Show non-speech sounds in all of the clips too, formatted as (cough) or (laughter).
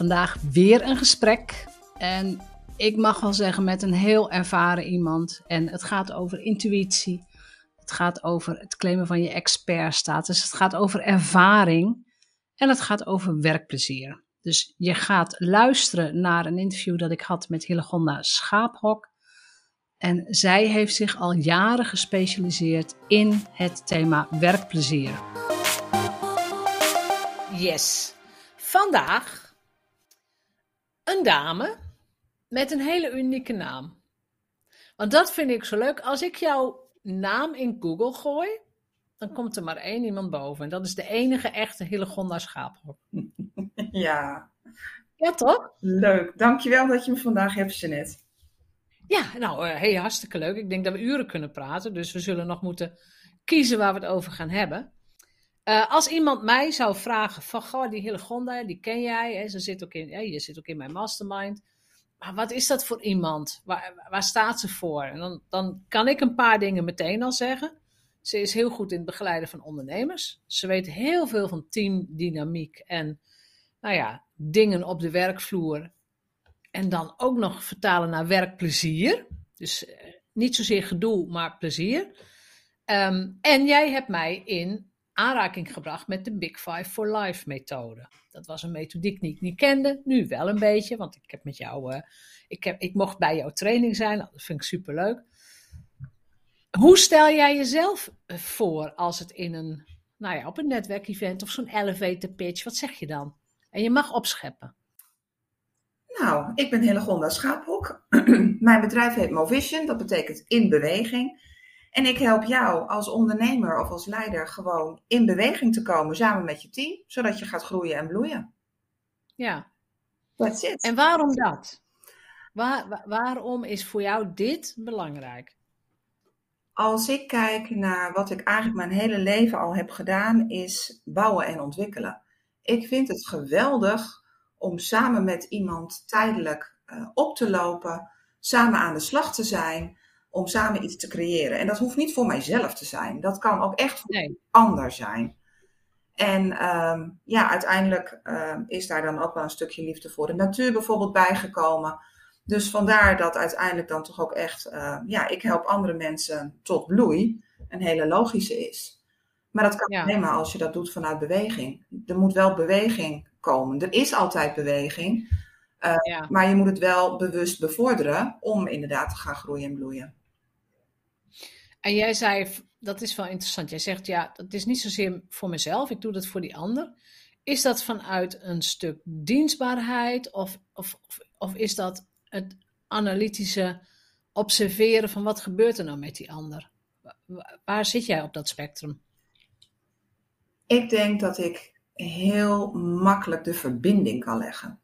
Vandaag weer een gesprek. En ik mag wel zeggen met een heel ervaren iemand. En het gaat over intuïtie. Het gaat over het claimen van je expertstatus. Het gaat over ervaring. En het gaat over werkplezier. Dus je gaat luisteren naar een interview dat ik had met Hillegonda Schaaphok. En zij heeft zich al jaren gespecialiseerd in het thema werkplezier. Yes. Vandaag een dame met een hele unieke naam. Want dat vind ik zo leuk. Als ik jouw naam in Google gooi, dan komt er maar één iemand boven. En dat is de enige echte Hillegonda Schaaphok. (laughs) Ja. Ja, toch? Leuk. Dankjewel dat je me vandaag hebt, Jeanette. Ja, nou, uh, hey, hartstikke leuk. Ik denk dat we uren kunnen praten. Dus we zullen nog moeten kiezen waar we het over gaan hebben. Uh, als iemand mij zou vragen van, goh, die Hillegonda, die ken jij, hè, ze zit ook in, je zit ook in mijn mastermind. Maar wat is dat voor iemand? Waar, waar staat ze voor? En dan, dan kan ik een paar dingen meteen al zeggen. Ze is heel goed in het begeleiden van ondernemers. Ze weet heel veel van teamdynamiek en, nou ja, dingen op de werkvloer. En dan ook nog vertalen naar werkplezier. Dus uh, niet zozeer gedoe, maar plezier. Um, en jij hebt mij in aanraking gebracht met de Big Five for Life methode. Dat was een methodiek die ik niet kende, nu wel een beetje, want ik heb met jou, uh, ik, heb, ik mocht bij jouw training zijn, nou, dat vind ik superleuk. Hoe stel jij jezelf voor als het in een, nou ja, op een netwerkevent of zo'n elevator pitch, wat zeg je dan? En je mag opscheppen. Nou, ik ben Hillegonda Schaaphok. (clears throat) Mijn bedrijf heet Movision, dat betekent in beweging. En ik help jou als ondernemer of als leider gewoon in beweging te komen samen met je team, zodat je gaat groeien en bloeien. Ja. That's it. En waarom dat? Waar, waar, waarom is voor jou dit belangrijk? Als ik kijk naar wat ik eigenlijk mijn hele leven al heb gedaan, is bouwen en ontwikkelen. Ik vind het geweldig om samen met iemand tijdelijk uh, op te lopen, samen aan de slag te zijn om samen iets te creëren. En dat hoeft niet voor mijzelf te zijn. Dat kan ook echt voor nee. ander zijn. En um, ja, uiteindelijk um, is daar dan ook wel een stukje liefde voor de natuur bijvoorbeeld bijgekomen. Dus vandaar dat uiteindelijk dan toch ook echt, uh, ja, ik help andere mensen tot bloei. Een hele logische is. Maar dat kan ja. alleen maar als je dat doet vanuit beweging. Er moet wel beweging komen. Er is altijd beweging. Uh, ja. Maar je moet het wel bewust bevorderen om inderdaad te gaan groeien en bloeien. En jij zei, dat is wel interessant. Jij zegt, ja, dat is niet zozeer voor mezelf, ik doe dat voor die ander. Is dat vanuit een stuk dienstbaarheid of, of, of is dat het analytische observeren van wat gebeurt er nou met die ander? Waar zit jij op dat spectrum? Ik denk dat ik heel makkelijk de verbinding kan leggen.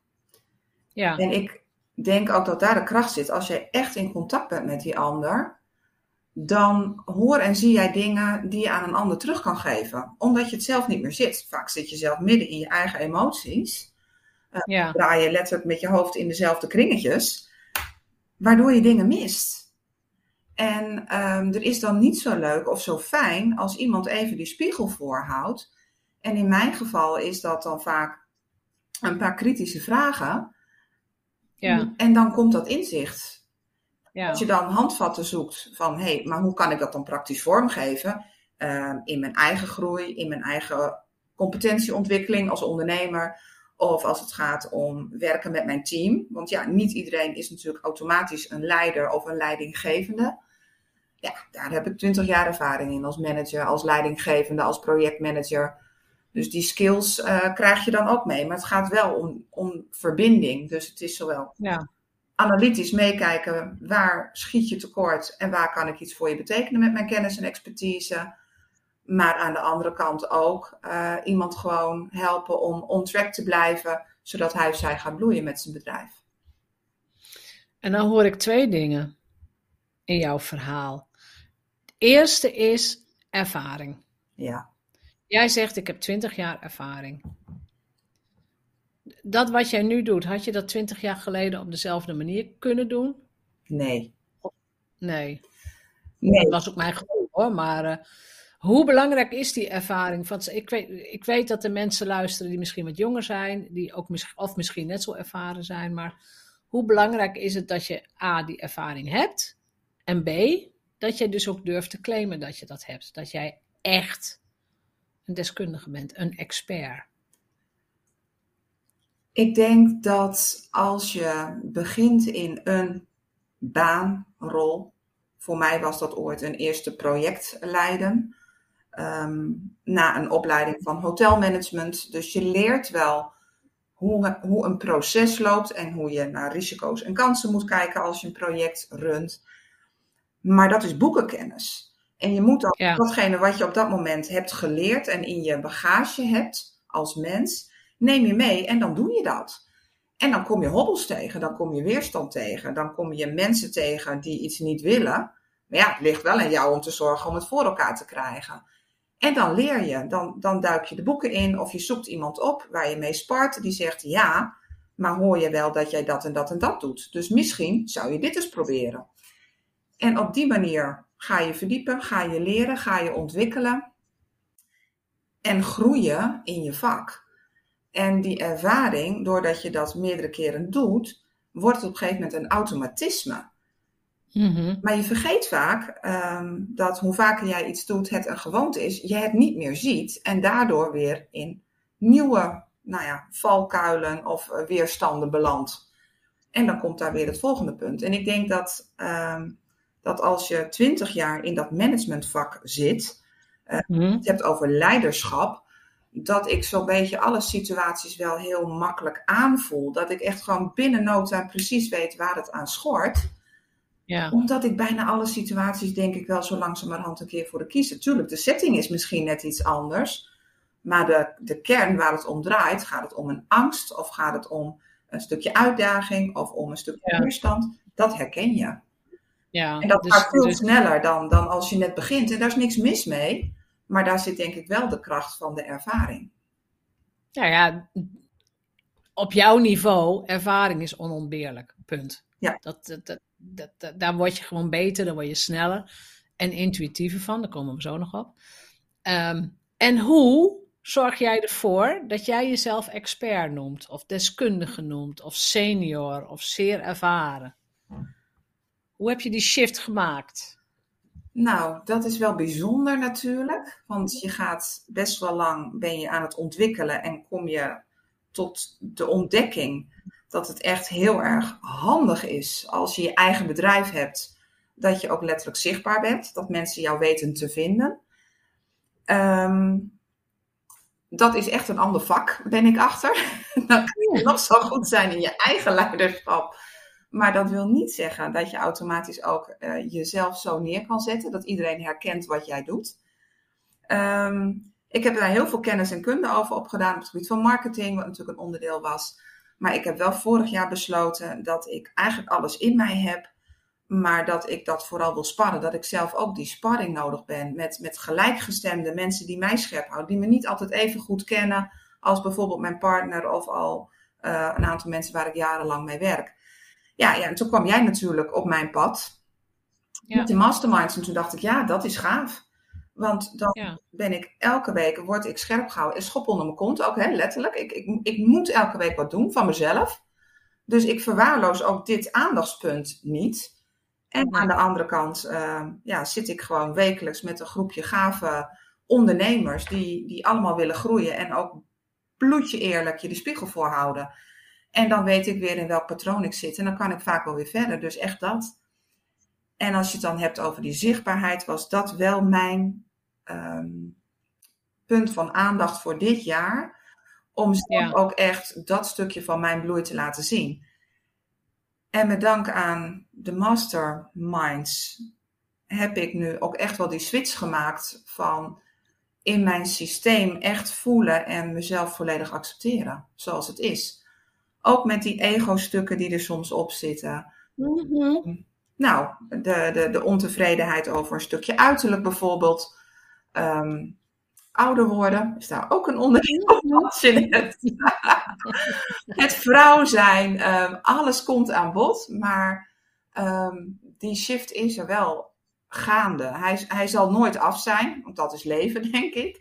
Ja. En ik denk ook dat daar de kracht zit. Als je echt in contact bent met die ander, dan hoor en zie jij dingen die je aan een ander terug kan geven. Omdat je het zelf niet meer zit. Vaak zit je zelf midden in je eigen emoties. Uh, ja. Draai je letterlijk met je hoofd in dezelfde kringetjes. Waardoor je dingen mist. En um, er is dan niet zo leuk of zo fijn als iemand even die spiegel voorhoudt. En in mijn geval is dat dan vaak een paar kritische vragen. Ja. En dan komt dat inzicht. Ja. Als je dan handvatten zoekt van, hé, hey, maar hoe kan ik dat dan praktisch vormgeven? Uh, in mijn eigen groei, in mijn eigen competentieontwikkeling als ondernemer. Of als het gaat om werken met mijn team. Want ja, niet iedereen is natuurlijk automatisch een leider of een leidinggevende. Ja, daar heb ik 20 jaar ervaring in als manager, als leidinggevende, als projectmanager. Dus die skills uh, krijg je dan ook mee. Maar het gaat wel om, om verbinding. Dus het is zowel ja. Analytisch meekijken. Waar schiet je tekort en waar kan ik iets voor je betekenen met mijn kennis en expertise. Maar aan de andere kant ook uh, iemand gewoon helpen om on track te blijven. Zodat hij of zij gaat bloeien met zijn bedrijf. En dan hoor ik twee dingen in jouw verhaal. Het eerste is ervaring. Ja. Jij zegt, ik heb 20 jaar ervaring. Dat wat jij nu doet, had je dat 20 jaar geleden op dezelfde manier kunnen doen? Nee. Nee. Nee. Dat was ook mijn gevoel hoor, maar uh, hoe belangrijk is die ervaring? Want ik weet, ik weet dat er mensen luisteren die misschien wat jonger zijn, die ook misschien, of misschien net zo ervaren zijn, maar hoe belangrijk is het dat je A, die ervaring hebt, en B, dat je dus ook durft te claimen dat je dat hebt. Dat jij echt een deskundige bent, een expert? Ik denk dat als je begint in een baanrol, voor mij was dat ooit een eerste project leiden, ehm, na een opleiding van hotelmanagement. Dus je leert wel hoe, hoe een proces loopt en hoe je naar risico's en kansen moet kijken als je een project runt. Maar dat is boekenkennis. En je moet dan datgene wat je op dat moment hebt geleerd en in je bagage hebt als mens, neem je mee en dan doe je dat. En dan kom je hobbels tegen, dan kom je weerstand tegen, dan kom je mensen tegen die iets niet willen. Maar ja, het ligt wel aan jou om te zorgen om het voor elkaar te krijgen. En dan leer je, dan, dan duik je de boeken in of je zoekt iemand op waar je mee spart die zegt ja, maar hoor je wel dat jij dat en dat en dat doet. Dus misschien zou je dit eens proberen. En op die manier Ga je verdiepen, ga je leren, ga je ontwikkelen en groeien in je vak. En die ervaring, doordat je dat meerdere keren doet, wordt het op een gegeven moment een automatisme. Mhm. Maar je vergeet vaak um, dat hoe vaker jij iets doet, het een gewoonte is, je het niet meer ziet en daardoor weer in nieuwe nou ja, valkuilen of uh, weerstanden belandt. En dan komt daar weer het volgende punt. En ik denk dat um, dat als je twintig jaar in dat managementvak zit, uh, mm. het hebt over leiderschap, dat ik zo'n beetje alle situaties wel heel makkelijk aanvoel. Dat ik echt gewoon binnen no precies weet waar het aan schort. Ja. Omdat ik bijna alle situaties denk ik wel zo langzamerhand een keer voor de kiezer. Tuurlijk, de setting is misschien net iets anders. Maar de, de kern waar het om draait, gaat het om een angst of gaat het om een stukje uitdaging of om een stukje weerstand? Dat herken je. Ja, en dat dus, gaat veel dus... sneller dan, dan als je net begint. En daar is niks mis mee. Maar daar zit denk ik wel de kracht van de ervaring. Nou ja, op jouw niveau, ervaring is onontbeerlijk. Punt. Ja. Dat, dat, dat, dat, daar word je gewoon beter, daar word je sneller en intuïtiever van. Daar komen we zo nog op. Um, en hoe zorg jij ervoor dat jij jezelf expert noemt, of deskundige noemt, of senior, of zeer ervaren? Hoe heb je die shift gemaakt? Nou, dat is wel bijzonder natuurlijk. Want je gaat best wel lang ben je aan het ontwikkelen en kom je tot de ontdekking dat het echt heel erg handig is als je je eigen bedrijf hebt, dat je ook letterlijk zichtbaar bent, dat mensen jou weten te vinden. Um, dat is echt een ander vak, ben ik achter. (laughs) Dan kun je nog zo goed zijn in je eigen leiderschap maar dat wil niet zeggen dat je automatisch ook uh, jezelf zo neer kan zetten, dat iedereen herkent wat jij doet. Um, ik heb daar heel veel kennis en kunde over opgedaan op het gebied van marketing, wat natuurlijk een onderdeel was. Maar ik heb wel vorig jaar besloten dat ik eigenlijk alles in mij heb, maar dat ik dat vooral wil sparren. Dat ik zelf ook die sparring nodig ben met, met gelijkgestemde mensen die mij scherp houden, die me niet altijd even goed kennen als bijvoorbeeld mijn partner of al uh, een aantal mensen waar ik jarenlang mee werk ja, ja, en toen kwam jij natuurlijk op mijn pad. Ja. Met de masterminds. En toen dacht ik, ja, dat is gaaf. Want dan ben ik elke week, word ik scherp gehouden. En schop onder mijn kont, ook hè, letterlijk. Ik, ik, ik moet elke week wat doen van mezelf. Dus ik verwaarloos ook dit aandachtspunt niet. En aan de andere kant uh, ja, zit ik gewoon wekelijks met een groepje gave ondernemers die, die allemaal willen groeien en ook bloedje eerlijk je de spiegel voorhouden. En dan weet ik weer in welk patroon ik zit. En dan kan ik vaak wel weer verder. Dus echt dat. En als je het dan hebt over die zichtbaarheid, was dat wel mijn ehm, punt van aandacht voor dit jaar. Om ja. ook echt dat stukje van mijn bloei te laten zien. En met dank aan de masterminds heb ik nu ook echt wel die switch gemaakt van in mijn systeem echt voelen en mezelf volledig accepteren zoals het is. Ook met die ego-stukken die er soms op zitten. Mhm. Nou, de, de, de ontevredenheid over een stukje uiterlijk bijvoorbeeld. Ehm, ouder worden is daar ook een onderdeel van. Het, het vrouw zijn, ehm, alles komt aan bod, maar ehm, die shift is er wel gaande. Hij, hij zal nooit af zijn, want dat is leven, (laughs) denk ik.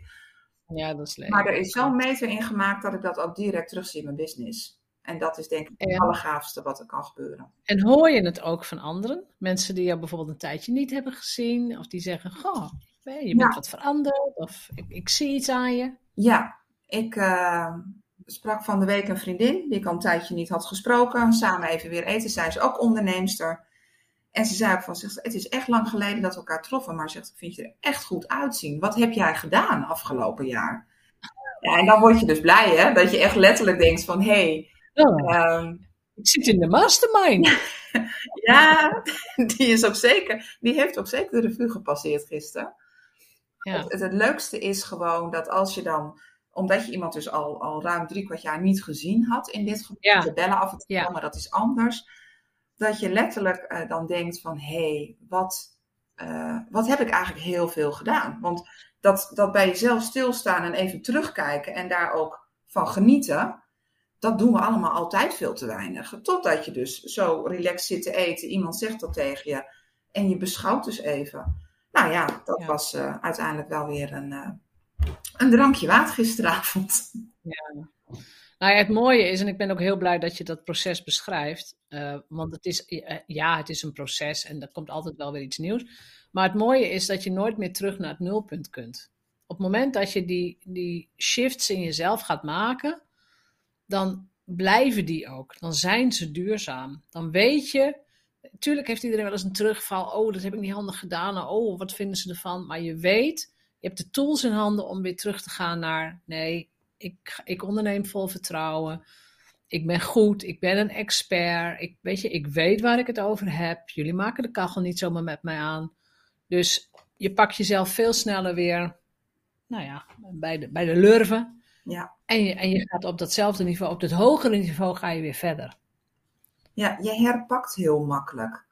Ja, dat is leven. Maar er is zo'n meter in gemaakt dat ik dat ook direct terugzie in mijn business. En dat is denk ik het allergaafste wat er kan gebeuren. En hoor je het ook van anderen? Mensen die jou bijvoorbeeld een tijdje niet hebben gezien. Of die zeggen, goh, je bent wat veranderd. Of ik, ik, zie iets aan je. Ja, ik uh, sprak van de week een vriendin die ik al een tijdje niet had gesproken. Samen even weer eten. Zij is ook onderneemster. En ze zei ook van zich, het is echt lang geleden dat we elkaar troffen. Maar zegt, ik vind je er echt goed uitzien. Wat heb jij gedaan afgelopen jaar? Ja, en dan word je dus blij hè, dat je echt letterlijk denkt van, hé, hey, Oh. ik zit in de mastermind. (laughs) ja, die is ook zeker, die heeft ook zeker de revue gepasseerd gisteren. Ja. Het, het, leukste is gewoon dat als je dan, omdat je iemand dus al, al ruim drie kwart jaar niet gezien had in dit geval, ja. te bellen af en toe, ja. maar dat is anders, dat je letterlijk uh, dan denkt van, hé, hey, wat, uh, wat heb ik eigenlijk heel veel gedaan? Want dat, dat bij jezelf stilstaan en even terugkijken en daar ook van genieten, dat doen we allemaal altijd veel te weinig. Totdat je dus zo relaxed zit te eten, iemand zegt dat tegen je en je beschouwt dus even. Nou ja, dat was uh, uiteindelijk wel weer een, uh, een drankje water gisteravond. Ja. Nou ja, het mooie is, en ik ben ook heel blij dat je dat proces beschrijft. Uh, want het is, ja, het is een proces en er komt altijd wel weer iets nieuws. Maar het mooie is dat je nooit meer terug naar het nulpunt kunt. Op het moment dat je die, die shifts in jezelf gaat maken, dan blijven die ook. Dan zijn ze duurzaam. Dan weet je, natuurlijk heeft iedereen wel eens een terugval. Oh, dat heb ik niet handig gedaan. Oh, wat vinden ze ervan? Maar je weet, je hebt de tools in handen om weer terug te gaan naar, nee, ik, ik onderneem vol vertrouwen. Ik ben goed, ik ben een expert. Ik, weet je, ik weet waar ik het over heb. Jullie maken de kachel niet zomaar met mij aan. Dus je pakt jezelf veel sneller weer, nou ja, bij de, bij de lurven. Ja. En je, en je gaat op datzelfde niveau, op dat hogere niveau ga je weer verder. Ja, je herpakt heel makkelijk.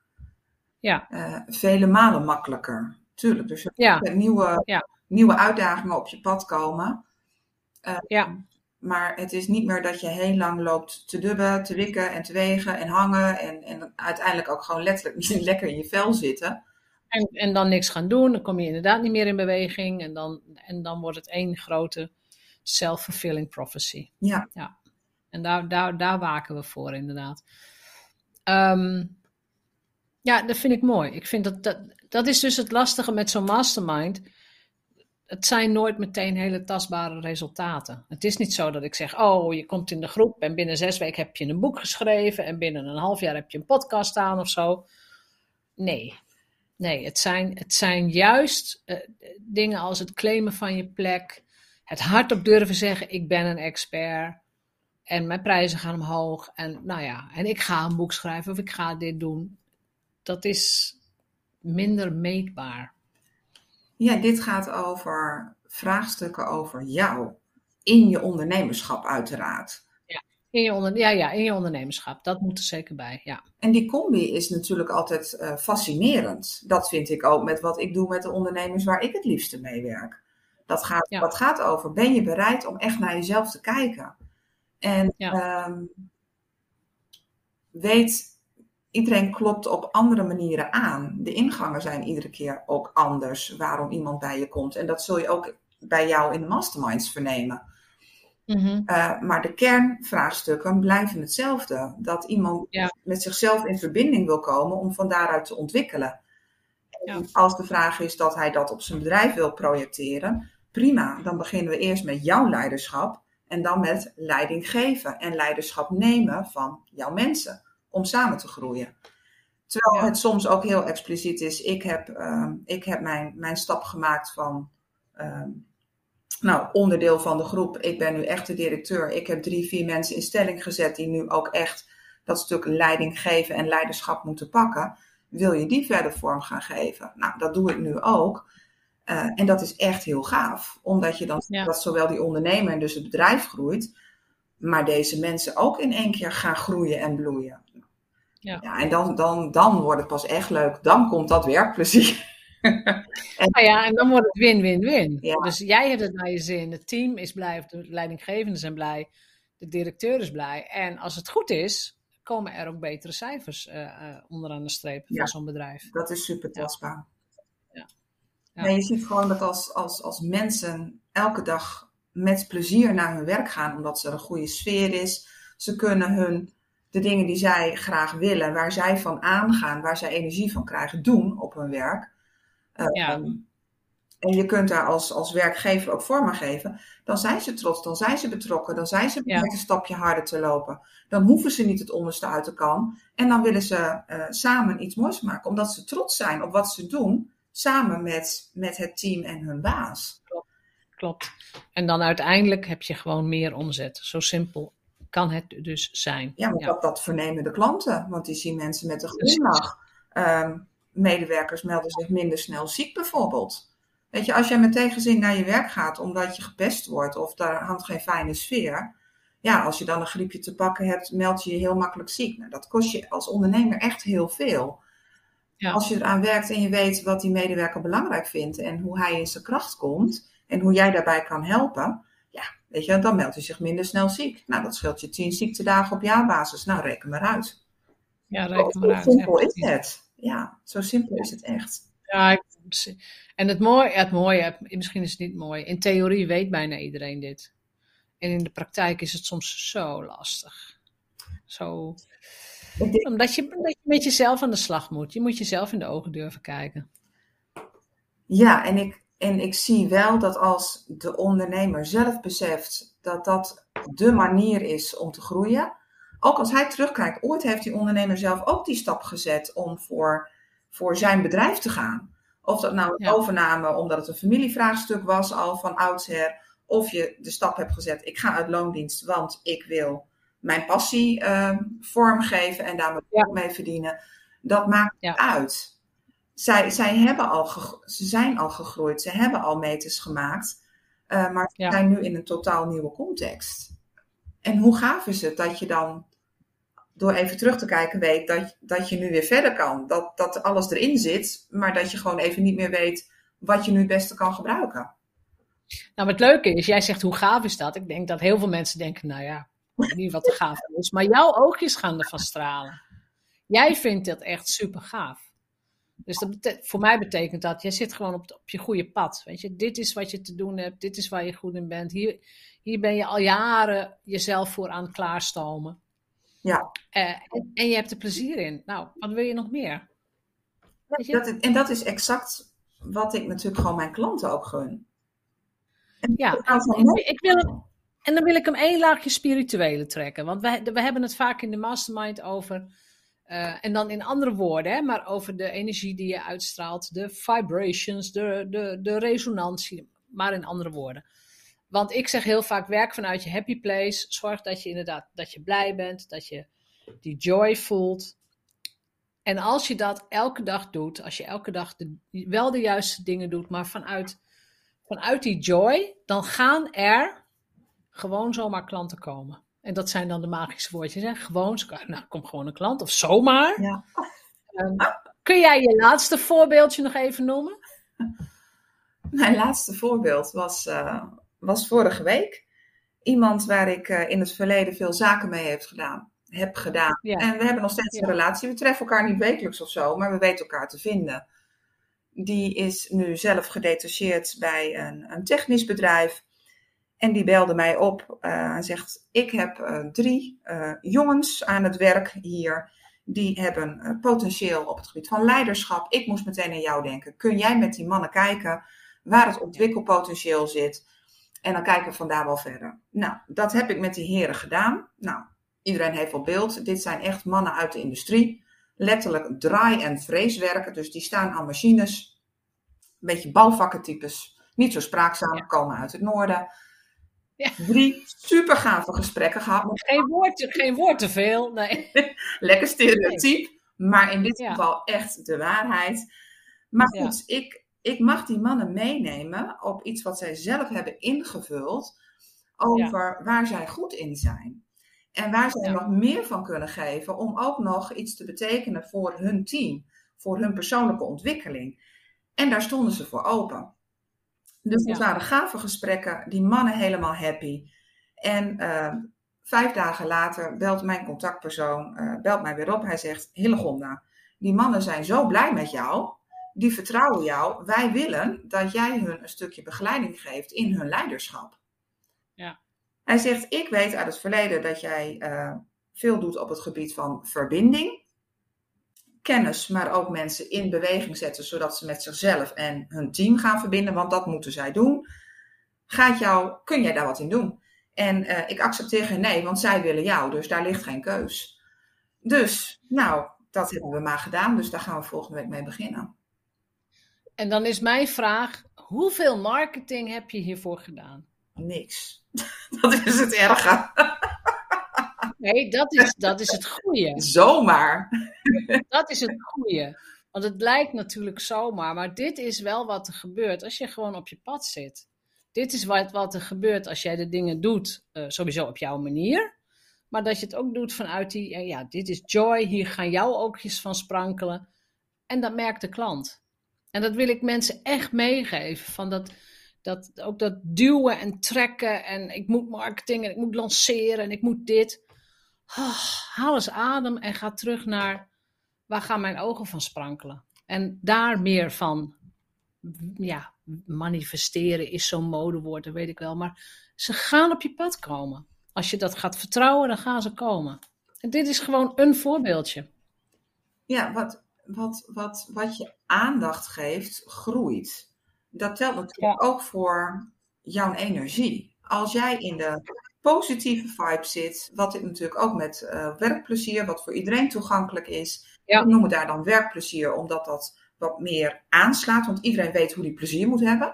Ja. Uh, vele malen makkelijker. Tuurlijk, dus er ja. nieuwe, ja. nieuwe uitdagingen op je pad komen. Uh, ja. Maar het is niet meer dat je heel lang loopt te dubben, te wikken en te wegen en hangen. En, en uiteindelijk ook gewoon letterlijk niet (laughs) lekker in je vel zitten. En, en dan niks gaan doen, dan kom je inderdaad niet meer in beweging. En dan, en dan wordt het één grote self-fulfilling prophecy. Ja. ja. En daar, daar, daar waken we voor, inderdaad. Ehm, ja, dat vind ik mooi. Ik vind dat, dat, dat is dus het lastige met zo'n mastermind. Het zijn nooit meteen hele tastbare resultaten. Het is niet zo dat ik zeg: Oh, je komt in de groep en binnen zes weken heb je een boek geschreven en binnen een half jaar heb je een podcast staan of zo. Nee, nee, het zijn, het zijn juist uh, dingen als het claimen van je plek, het hardop durven zeggen: ik ben een expert. En mijn prijzen gaan omhoog. En nou ja, en ik ga een boek schrijven of ik ga dit doen. Dat is minder meetbaar. Ja, dit gaat over vraagstukken over jou. In je ondernemerschap, uiteraard. Ja, in je, onder, ja, ja, in je ondernemerschap. Dat moet er zeker bij. Ja. En die combi is natuurlijk altijd uh, fascinerend. Dat vind ik ook met wat ik doe met de ondernemers waar ik het liefste mee werk. Dat gaat, ja. dat gaat over, ben je bereid om echt naar jezelf te kijken? En ja. um, weet, iedereen klopt op andere manieren aan. De ingangen zijn iedere keer ook anders waarom iemand bij je komt. En dat zul je ook bij jou in de masterminds vernemen. Mm -hmm. uh, maar de kernvraagstukken blijven hetzelfde. Dat iemand ja. met zichzelf in verbinding wil komen om van daaruit te ontwikkelen. Ja. Als de vraag is dat hij dat op zijn bedrijf wil projecteren, prima. Dan beginnen we eerst met jouw leiderschap. En dan met leiding geven en leiderschap nemen van jouw mensen om samen te groeien. Terwijl het soms ook heel expliciet is. Ik heb, ehm, ik heb mijn, mijn stap gemaakt van ehm, nou, onderdeel van de groep. Ik ben nu echt de directeur. Ik heb drie, vier mensen in stelling gezet die nu ook echt dat stuk leiding geven en leiderschap moeten pakken. Wil je die verder vorm gaan geven? Nou, dat doe ik nu ook. Eh, en dat is echt heel gaaf, omdat je dan dat zowel die ondernemer en dus het bedrijf groeit, maar deze mensen ook in één keer gaan groeien en bloeien. Ja, ja en dan, dan, dan wordt het pas echt leuk. Dan komt dat werkplezier. (laughs) en, nou ja, en dan wordt het win-win-win. Dus jij hebt het naar je zin, het team is blij, de leidinggevenden zijn blij, de directeur is blij. En als het goed is, komen er ook betere cijfers uh, uh, onderaan de streep van zo'n bedrijf. Dat is super tastbaar. Ja. Je ziet gewoon dat als, als, als mensen elke dag met plezier naar hun werk gaan, omdat er een goede sfeer is, ze kunnen hun de dingen die zij graag willen, waar zij van aangaan, waar zij energie van krijgen, doen op hun werk. Ja. Ehm, en je kunt daar als, als werkgever ook vorm aan geven. Dan zijn ze trots, dan zijn ze betrokken, dan zijn ze bereid een stapje harder te lopen. Dan hoeven ze niet het onderste uit de kan. En dan willen ze uh, samen iets moois maken, omdat ze trots zijn op wat ze doen, samen met, met het team en hun baas. Klopt. Klopt. En dan uiteindelijk heb je gewoon meer omzet. Zo simpel kan het dus zijn. Ja, maar Dat, dat vernemen de klanten, want die zien mensen met een glimlach. Um, medewerkers melden zich minder snel ziek bijvoorbeeld. Weet je, als jij met tegenzin naar je werk gaat omdat je gepest wordt of daar hangt geen fijne sfeer. Ja, als je dan een griepje te pakken hebt, meld je je heel makkelijk ziek. Nou, dat kost je als ondernemer echt heel veel. Ja. Als je eraan werkt en je weet wat die medewerker belangrijk vindt en hoe hij in zijn kracht komt en hoe jij daarbij kan helpen, ja, weet je, dan meldt hij zich minder snel ziek. Nou, dat scheelt je tien ziektedagen op jaarbasis. Nou, reken maar uit. Ja, reken maar uit. Hoe simpel is het? Ja, zo simpel is het echt. Ja, en het mooie, het mooie, misschien is het niet mooi, in theorie weet bijna iedereen dit. En in de praktijk is het soms zo lastig. Zo, omdat, je, omdat je met jezelf aan de slag moet. Je moet jezelf in de ogen durven kijken. Ja, en ik, en ik zie wel dat als de ondernemer zelf beseft dat dat de manier is om te groeien. Ook als hij terugkijkt, ooit heeft die ondernemer zelf ook die stap gezet om voor, voor zijn bedrijf te gaan. Of dat nou een overname omdat het een familievraagstuk was al van oudsher. Of je de stap hebt gezet, ik ga uit loondienst, want ik wil mijn passie uh, vormgeven en daar ja. mee verdienen. Dat maakt ja. uit. Zij, zij hebben al ze zijn al gegroeid, ze hebben al meters gemaakt. Uh, maar ze zijn nu in een totaal nieuwe context. En hoe gaaf is het dat je dan door even terug te kijken weet dat, dat je nu weer verder kan. Dat, dat alles erin zit, maar dat je gewoon even niet meer weet wat je nu het beste kan gebruiken. Nou, wat leuke is, jij zegt hoe gaaf is dat? Ik denk dat heel veel mensen denken, nou ja, niet wat gaaf is. Maar jouw oogjes gaan ervan stralen. Jij vindt dat echt super gaaf. Dus dat voor mij betekent dat, jij zit gewoon op, op je goede pad. Weet je, dit is wat je te doen hebt, dit is waar je goed in bent. Hier, hier ben je al jaren jezelf voor aan klaarstomen. Ja. Uh, en, en, je hebt er plezier in. Nou, wat wil je nog meer? Je? Dat, en dat is exact wat ik natuurlijk gewoon mijn klanten ook gun. En ja, en, ik wil, en dan wil ik hem één laagje spirituele trekken. Want we, we hebben het vaak in de mastermind over, uh, en dan in andere woorden, hè, maar over de energie die je uitstraalt, de vibrations, de, de, de resonantie, maar in andere woorden. Want ik zeg heel vaak, werk vanuit je happy place. Zorg dat je inderdaad dat je blij bent, dat je die joy voelt. En als je dat elke dag doet, als je elke dag de, wel de juiste dingen doet, maar vanuit, vanuit die joy, dan gaan er gewoon zomaar klanten komen. En dat zijn dan de magische woordjes. Hè? Gewoon, (laughs) nou, kom gewoon een klant of zomaar. Ja. Um, kun jij je laatste voorbeeldje nog even noemen? (laughs) Mijn laatste voorbeeld was, uh, was vorige week. Iemand waar ik uh, in het verleden veel zaken mee heb gedaan. Heb gedaan. Ja. En we hebben nog steeds een relatie. We treffen elkaar niet wekelijks of zo, maar we weten elkaar te vinden. Die is nu zelf gedetacheerd bij een, een technisch bedrijf. En die belde mij op uh, en zegt: Ik heb uh, drie uh, jongens aan het werk hier. Die hebben potentieel op het gebied van leiderschap. Ik moest meteen aan jou denken. Kun jij met die mannen kijken waar het ontwikkelpotentieel zit? En dan kijken we vandaar wel verder. Nou, dat heb ik met die heren gedaan. Nou, iedereen heeft wel beeld. Dit zijn echt mannen uit de industrie. Letterlijk draai- en vreeswerken. Dus die staan aan machines. Een beetje bouwvakkentypes. Niet zo spraakzaam, komen uit het noorden. Ja. Drie super gave gesprekken gehad. Geen woord, geen woord te veel. Nee. (laughs) Lekker stereotyp. Maar in dit geval echt de waarheid. Maar goed, ik, ik mag die mannen meenemen op iets wat zij zelf hebben ingevuld. Over waar zij goed in zijn. En waar zij nog meer van kunnen geven om ook nog iets te betekenen voor hun team. Voor hun persoonlijke ontwikkeling. En daar stonden ze voor open. Dus het waren gave gesprekken, die mannen helemaal happy. En uh, vijf dagen later belt mijn contactpersoon, uh, belt mij weer op. Hij zegt, Hillegonda, die mannen zijn zo blij met jou. Die vertrouwen jou. Wij willen dat jij hun een stukje begeleiding geeft in hun leiderschap. Ja. Hij zegt, ik weet uit het verleden dat jij uh, veel doet op het gebied van verbinding kennis, maar ook mensen in beweging zetten, zodat ze met zichzelf en hun team gaan verbinden, want dat moeten zij doen. Gaat jou, kun jij daar wat in doen? En uh, ik accepteer geen nee, want zij willen jou, dus daar ligt geen keus. Dus, nou, dat hebben we maar gedaan, dus daar gaan we volgende week mee beginnen. En dan is mijn vraag: hoeveel marketing heb je hiervoor gedaan? Niks. (laughs) Dat is het erge. Nee, dat is, dat is het goede. (laughs) Zomaar. Dat is het goede. Want het lijkt natuurlijk zomaar, maar dit is wel wat er gebeurt als je gewoon op je pad zit. Dit is wat, wat er gebeurt als jij de dingen doet, uh, sowieso op jouw manier. Maar dat je het ook doet vanuit die, uh, ja, dit is joy, hier gaan jouw oogjes van sprankelen. En dat merkt de klant. En dat wil ik mensen echt meegeven. Van dat, dat, ook dat duwen en trekken en ik moet marketing en ik moet lanceren en ik moet dit. Oh, haal eens adem en ga terug naar waar gaan mijn ogen van sprankelen. En daar meer van, ja, manifesteren is zo'n modewoord, dat weet ik wel. Maar ze gaan op je pad komen. Als je dat gaat vertrouwen, dan gaan ze komen. En dit is gewoon een voorbeeldje. Ja, wat, wat, wat, wat je aandacht geeft, groeit. Dat telt natuurlijk ook voor jouw energie. Als jij in de positieve vibe zit. Wat natuurlijk ook met uh, werkplezier, wat voor iedereen toegankelijk is. Ja. Ik noem het daar dan werkplezier, omdat dat wat meer aanslaat. Want iedereen weet hoe die plezier moet hebben.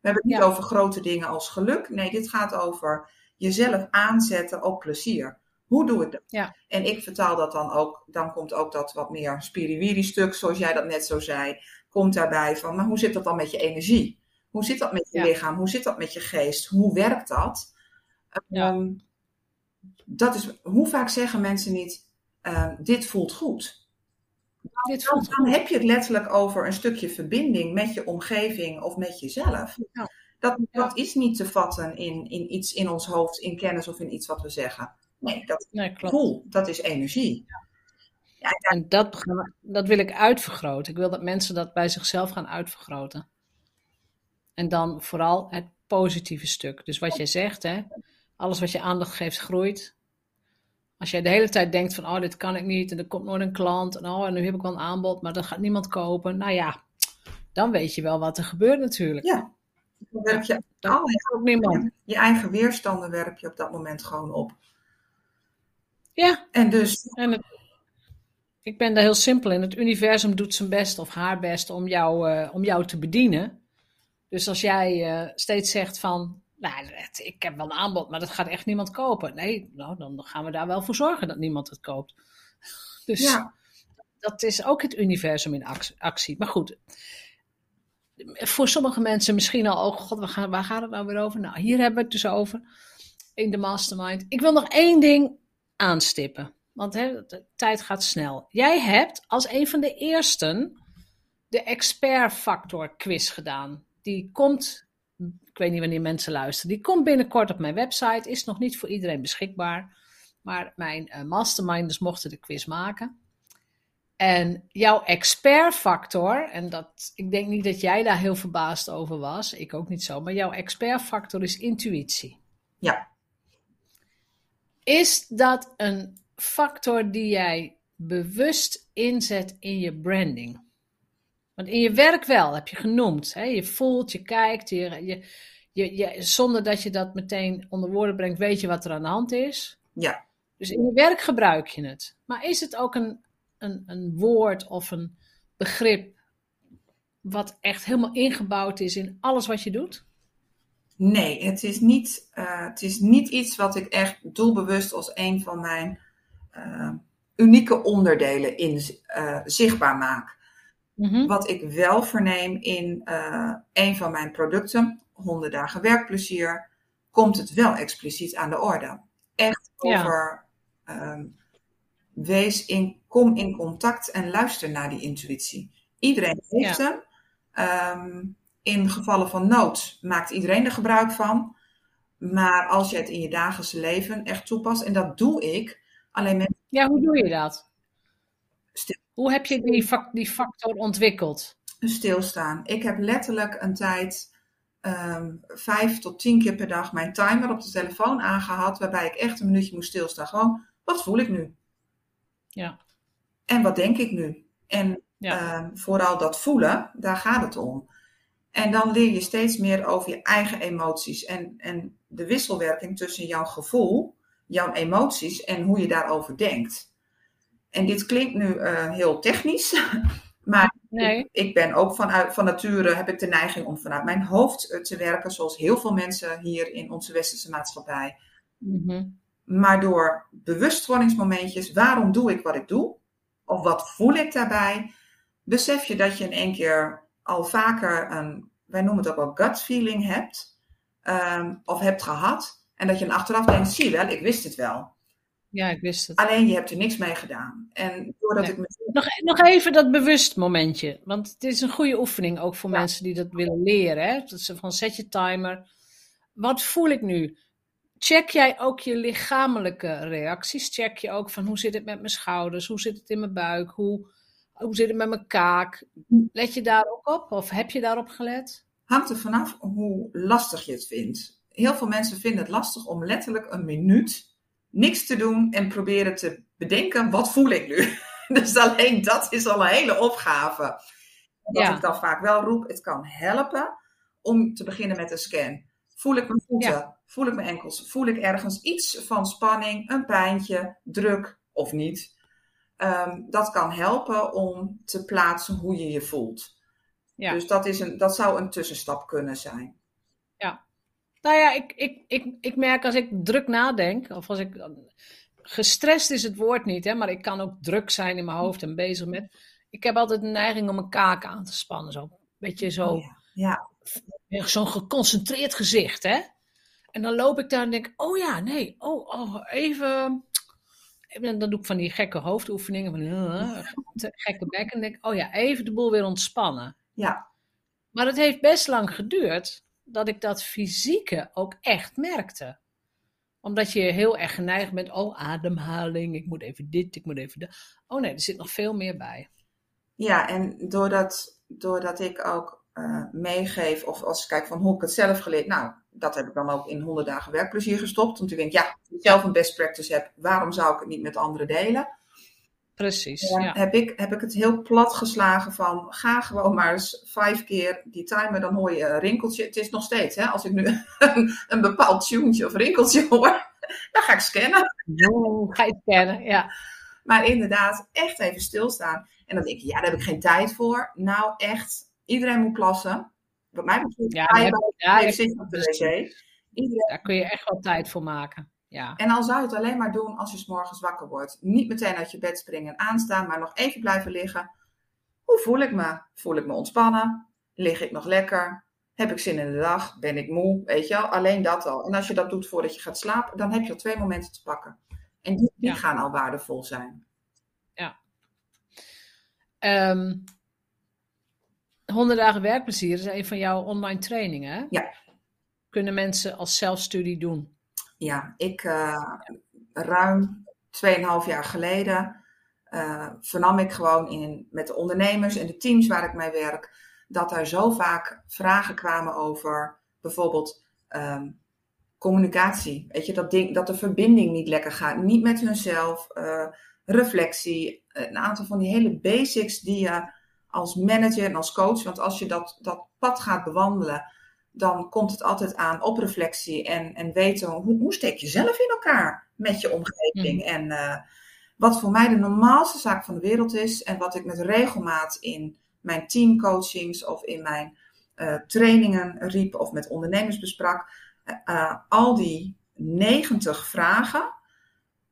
We hebben het niet over grote dingen als geluk. Nee, dit gaat over jezelf aanzetten op plezier. Hoe doe ik dat? Ja. En ik vertaal dat dan ook, dan komt ook dat wat meer spiriwiri stuk, zoals jij dat net zo zei, komt daarbij van, maar hoe zit dat dan met je energie? Hoe zit dat met je lichaam? Hoe zit dat met je geest? Hoe werkt dat? Ja. Ehm, dat is, hoe vaak zeggen mensen niet, uh, dit voelt goed? Dit voelt dan, dan, heb je het letterlijk over een stukje verbinding met je omgeving of met jezelf. Ja. Dat, dat is niet te vatten in, in iets in ons hoofd, in kennis of in iets wat we zeggen. Nee, dat nee, gevoel, dat is energie. Ja, en dat, dat wil ik uitvergroten. Ik wil dat mensen dat bij zichzelf gaan uitvergroten. En dan vooral het positieve stuk. Dus wat jij zegt, hè, alles wat je aandacht geeft, groeit. Als jij de hele tijd denkt van, oh, dit kan ik niet. En er komt nooit een klant. En oh, en nu heb ik wel een aanbod, maar dat gaat niemand kopen. Nou ja, dan weet je wel wat er gebeurt natuurlijk. Ja. Dan werp je, dan ook niemand. je eigen weerstanden werp je op dat moment gewoon op. Ja. En dus... En het, ik ben daar heel simpel in. Het universum doet zijn best of haar best om jou, uh, om jou te bedienen. Dus als jij uh, steeds zegt van, nou, ik heb wel een aanbod, maar dat gaat echt niemand kopen. Nee, nou, dan gaan we daar wel voor zorgen dat niemand het koopt. (laughs) Dus ja. dat is ook het universum in actie. Maar goed, voor sommige mensen misschien al, oh god, waar, gaan, waar gaat het nou weer over? Nou, hier hebben we het dus over in de mastermind. Ik wil nog één ding aanstippen, want hè, de tijd gaat snel. Jij hebt als een van de eersten de expert factor quiz gedaan. Die komt ik weet niet wanneer mensen luisteren. Die komt binnenkort op mijn website. Is nog niet voor iedereen beschikbaar. Maar mijn uh, masterminders mochten de quiz maken. En jouw expertfactor, en dat, ik denk niet dat jij daar heel verbaasd over was, ik ook niet zo, maar jouw expertfactor is intuïtie. Ja. Is dat een factor die jij bewust inzet in je branding? Want in je werk wel, heb je genoemd. Hè? Je voelt, je kijkt, je, je, je, je, zonder dat je dat meteen onder woorden brengt, weet je wat er aan de hand is. Ja. Dus in je werk gebruik je het. Maar is het ook een, een, een woord of een begrip wat echt helemaal ingebouwd is in alles wat je doet? Nee, het is niet, uh, het is niet iets wat ik echt doelbewust als een van mijn uh, unieke onderdelen in, uh, zichtbaar maak. Mm -hmm. Wat ik wel verneem in een van mijn producten, 100 dagen werkplezier, komt het wel expliciet aan de orde. Echt over ja. um, wees in, kom in contact en luister naar die intuïtie. Iedereen heeft ja. hem. Um, in gevallen van nood maakt iedereen er gebruik van. Maar als je het in je dagelijkse leven echt toepast, en dat doe ik, alleen met. Ja, hoe doe je dat? Stil. Hoe heb je die, die factor ontwikkeld? Stilstaan. Ik heb letterlijk een tijd um, vijf tot tien keer per dag mijn timer op de telefoon aangehad, waarbij ik echt een minuutje moest stilstaan. Gewoon, wat voel ik nu? Ja. En wat denk ik nu? En ja. um, vooral dat voelen, daar gaat het om. En dan leer je steeds meer over je eigen emoties en, en de wisselwerking tussen jouw gevoel, jouw emoties en hoe je daarover denkt. En dit klinkt nu uh, heel technisch, (laughs) maar nee. ik, ik, ben ook vanuit, van nature, heb ik de neiging om vanuit mijn hoofd te werken, zoals heel veel mensen hier in onze westerse maatschappij. Mm -hmm. Maar door bewustwordingsmomentjes, waarom doe ik wat ik doe? Of wat voel ik daarbij? Besef je dat je in één keer al vaker een, wij noemen het ook wel gut feeling hebt, um, of hebt gehad. En dat je dan achteraf denkt, zie wel, ik wist het wel. Ja, ik wist het. Alleen je hebt er niks mee gedaan. En doordat nee. ik me... nog, nog even dat bewust momentje. Want het is een goede oefening ook voor ja. mensen die dat willen leren. Hè? Dat ze van zet je timer. Wat voel ik nu? Check jij ook je lichamelijke reacties? Check je ook van hoe zit het met mijn schouders? Hoe zit het in mijn buik? Hoe, hoe zit het met mijn kaak? Let je daar ook op? Of heb je daarop gelet? Hangt er vanaf hoe lastig je het vindt. Heel veel mensen vinden het lastig om letterlijk een minuut niks te doen en proberen te bedenken, wat voel ik nu? (laughs) Dus alleen dat is al een hele opgave. Wat ja. ik dan vaak wel roep, het kan helpen om te beginnen met een scan. Voel ik mijn voeten? Ja. Voel ik mijn enkels? Voel ik ergens iets van spanning, een pijntje, druk of niet? Um, dat kan helpen om te plaatsen hoe je je voelt. Ja. Dus dat, is een, dat zou een tussenstap kunnen zijn. Nou ja, ik, ik, ik, ik merk als ik druk nadenk, of als ik. Gestrest is het woord niet, hè, maar ik kan ook druk zijn in mijn hoofd en bezig met. Ik heb altijd een neiging om mijn kaak aan te spannen. Zo. Beetje zo. Oh ja. ja. Zo'n geconcentreerd gezicht, hè? En dan loop ik daar en denk: oh ja, nee, oh, oh even en dan doe ik van die gekke hoofdoefeningen, van uh, gekke bekken. En denk oh ja, even de boel weer ontspannen. Ja. Maar het heeft best lang geduurd dat ik dat fysieke ook echt merkte. Omdat je heel erg geneigd bent, oh ademhaling, ik moet even dit, ik moet even dat. Oh nee, er zit nog veel meer bij. Ja, en doordat, doordat ik ook uh, meegeef, of als ik kijk van hoe ik het zelf geleerd, nou, dat heb ik dan ook in 100 dagen werkplezier gestopt. Want ik denk, ja, als ik zelf een best practice heb, waarom zou ik het niet met anderen delen? Precies. Ja. Heb, ik, heb ik het heel plat geslagen van ga gewoon maar eens vijf keer die timer, dan hoor je een rinkeltje. Het is nog steeds, hè, als ik nu (laughs) een, een bepaald tuentje of rinkeltje (laughs) hoor, dan ga ik scannen. Oh, ga je scannen, ja. Maar inderdaad, echt even stilstaan. En dan denk ik, ja, daar heb ik geen tijd voor. Nou, echt, iedereen moet plassen. Wat mij betreft, ja, heb, ja, zit op de wc. Iedereen... Daar kun je echt wel tijd voor maken. Ja. En dan zou je het alleen maar doen als je s morgens wakker wordt. Niet meteen uit je bed springen en aanstaan, maar nog even blijven liggen. Hoe voel ik me? Voel ik me ontspannen? Lig ik nog lekker? Heb ik zin in de dag? Ben ik moe? Weet je wel? Alleen dat al. En als je dat doet voordat je gaat slapen, dan heb je al twee momenten te pakken. En die, die ja. gaan al waardevol zijn. Ja. Um, 100 dagen werkplezier is een van jouw online trainingen. Ja. Kunnen mensen als zelfstudie doen? Ja, ik uh, ruim 2,5 jaar geleden uh, vernam ik gewoon in, met de ondernemers en de teams waar ik mee werk, dat er zo vaak vragen kwamen over bijvoorbeeld um, communicatie. Weet je, dat, ding, dat de verbinding niet lekker gaat, niet met hunzelf, uh, reflectie, een aantal van die hele basics die je als manager en als coach. Want als je dat, dat pad gaat bewandelen, dan komt het altijd aan op reflectie en, en weten hoe, hoe steek je zelf in elkaar met je omgeving. Mhm. En eh, wat voor mij de normaalste zaak van de wereld is en wat ik met regelmaat in mijn teamcoachings of in mijn eh, trainingen riep of met ondernemers besprak, eh, al die 90 vragen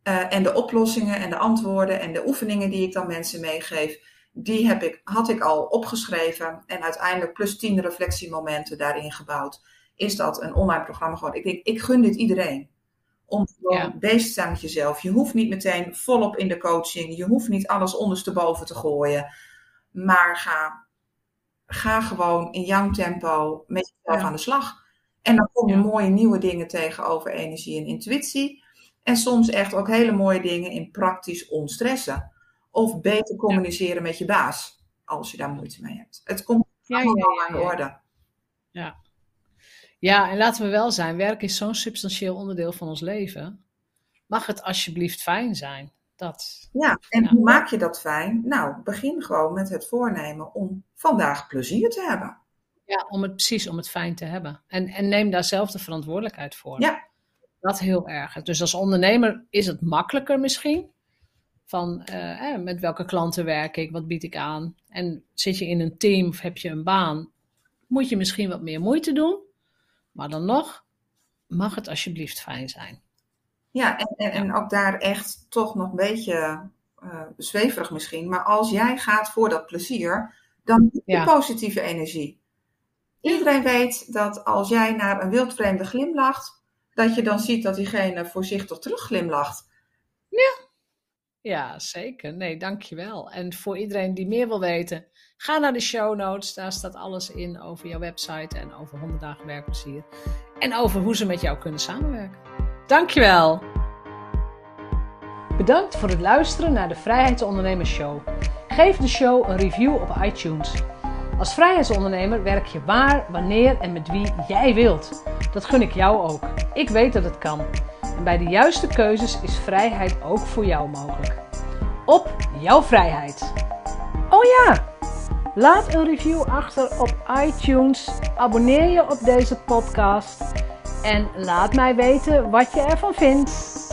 en de oplossingen en de antwoorden en de oefeningen die ik dan mensen meegeef, die heb ik, had ik al opgeschreven en uiteindelijk plus 10 reflectiemomenten daarin gebouwd. Is dat een online programma geworden? Ik denk, ik gun dit iedereen. Om gewoon Ja. bezig te zijn met jezelf. Je hoeft niet meteen volop in de coaching. Je hoeft niet alles ondersteboven te gooien. Maar ga, ga gewoon in jouw tempo met jezelf Ja. aan de slag. En dan kom je Ja. mooie nieuwe dingen tegen over energie en intuïtie. En soms echt ook hele mooie dingen in praktisch onstressen. Of beter communiceren met je baas, als je daar moeite mee hebt. Het komt allemaal aan de ja. orde. Ja, en laten we wel zijn, werk is zo'n substantieel onderdeel van ons leven. Mag het alsjeblieft fijn zijn? Dat. Ja, en Ja. hoe maak je dat fijn? Nou, begin gewoon met het voornemen om vandaag plezier te hebben. Ja, om het precies om het fijn te hebben. En, en neem daar zelf de verantwoordelijkheid voor. Ja. Dat heel erg. Dus als ondernemer is het makkelijker misschien. Van eh, eh, met welke klanten werk ik, wat bied ik aan. En zit je in een team of heb je een baan, moet je misschien wat meer moeite doen. Maar dan nog, mag het alsjeblieft fijn zijn. Ja, en, en, en ook daar echt toch nog een beetje eh, zweverig misschien. Maar als jij gaat voor dat plezier, dan heb je Ja. positieve energie. Iedereen weet dat als jij naar een wildvreemde glimlacht, dat je dan ziet dat diegene voorzichtig terug glimlacht. Ja, zeker. Nee, dankjewel. En voor iedereen die meer wil weten, ga naar de show notes. Daar staat alles in over jouw website en over 100 dagen werkplezier. En over hoe ze met jou kunnen samenwerken. Dankjewel. Bedankt voor het luisteren naar de Vrijheidsondernemers Show. Geef de show een review op iTunes. Als vrijheidsondernemer werk je waar, wanneer en met wie jij wilt. Dat gun ik jou ook. Ik weet dat het kan. En bij de juiste keuzes is vrijheid ook voor jou mogelijk. Op jouw vrijheid. Oh ja, laat een review achter op iTunes. Abonneer je op deze podcast. En laat mij weten wat je ervan vindt.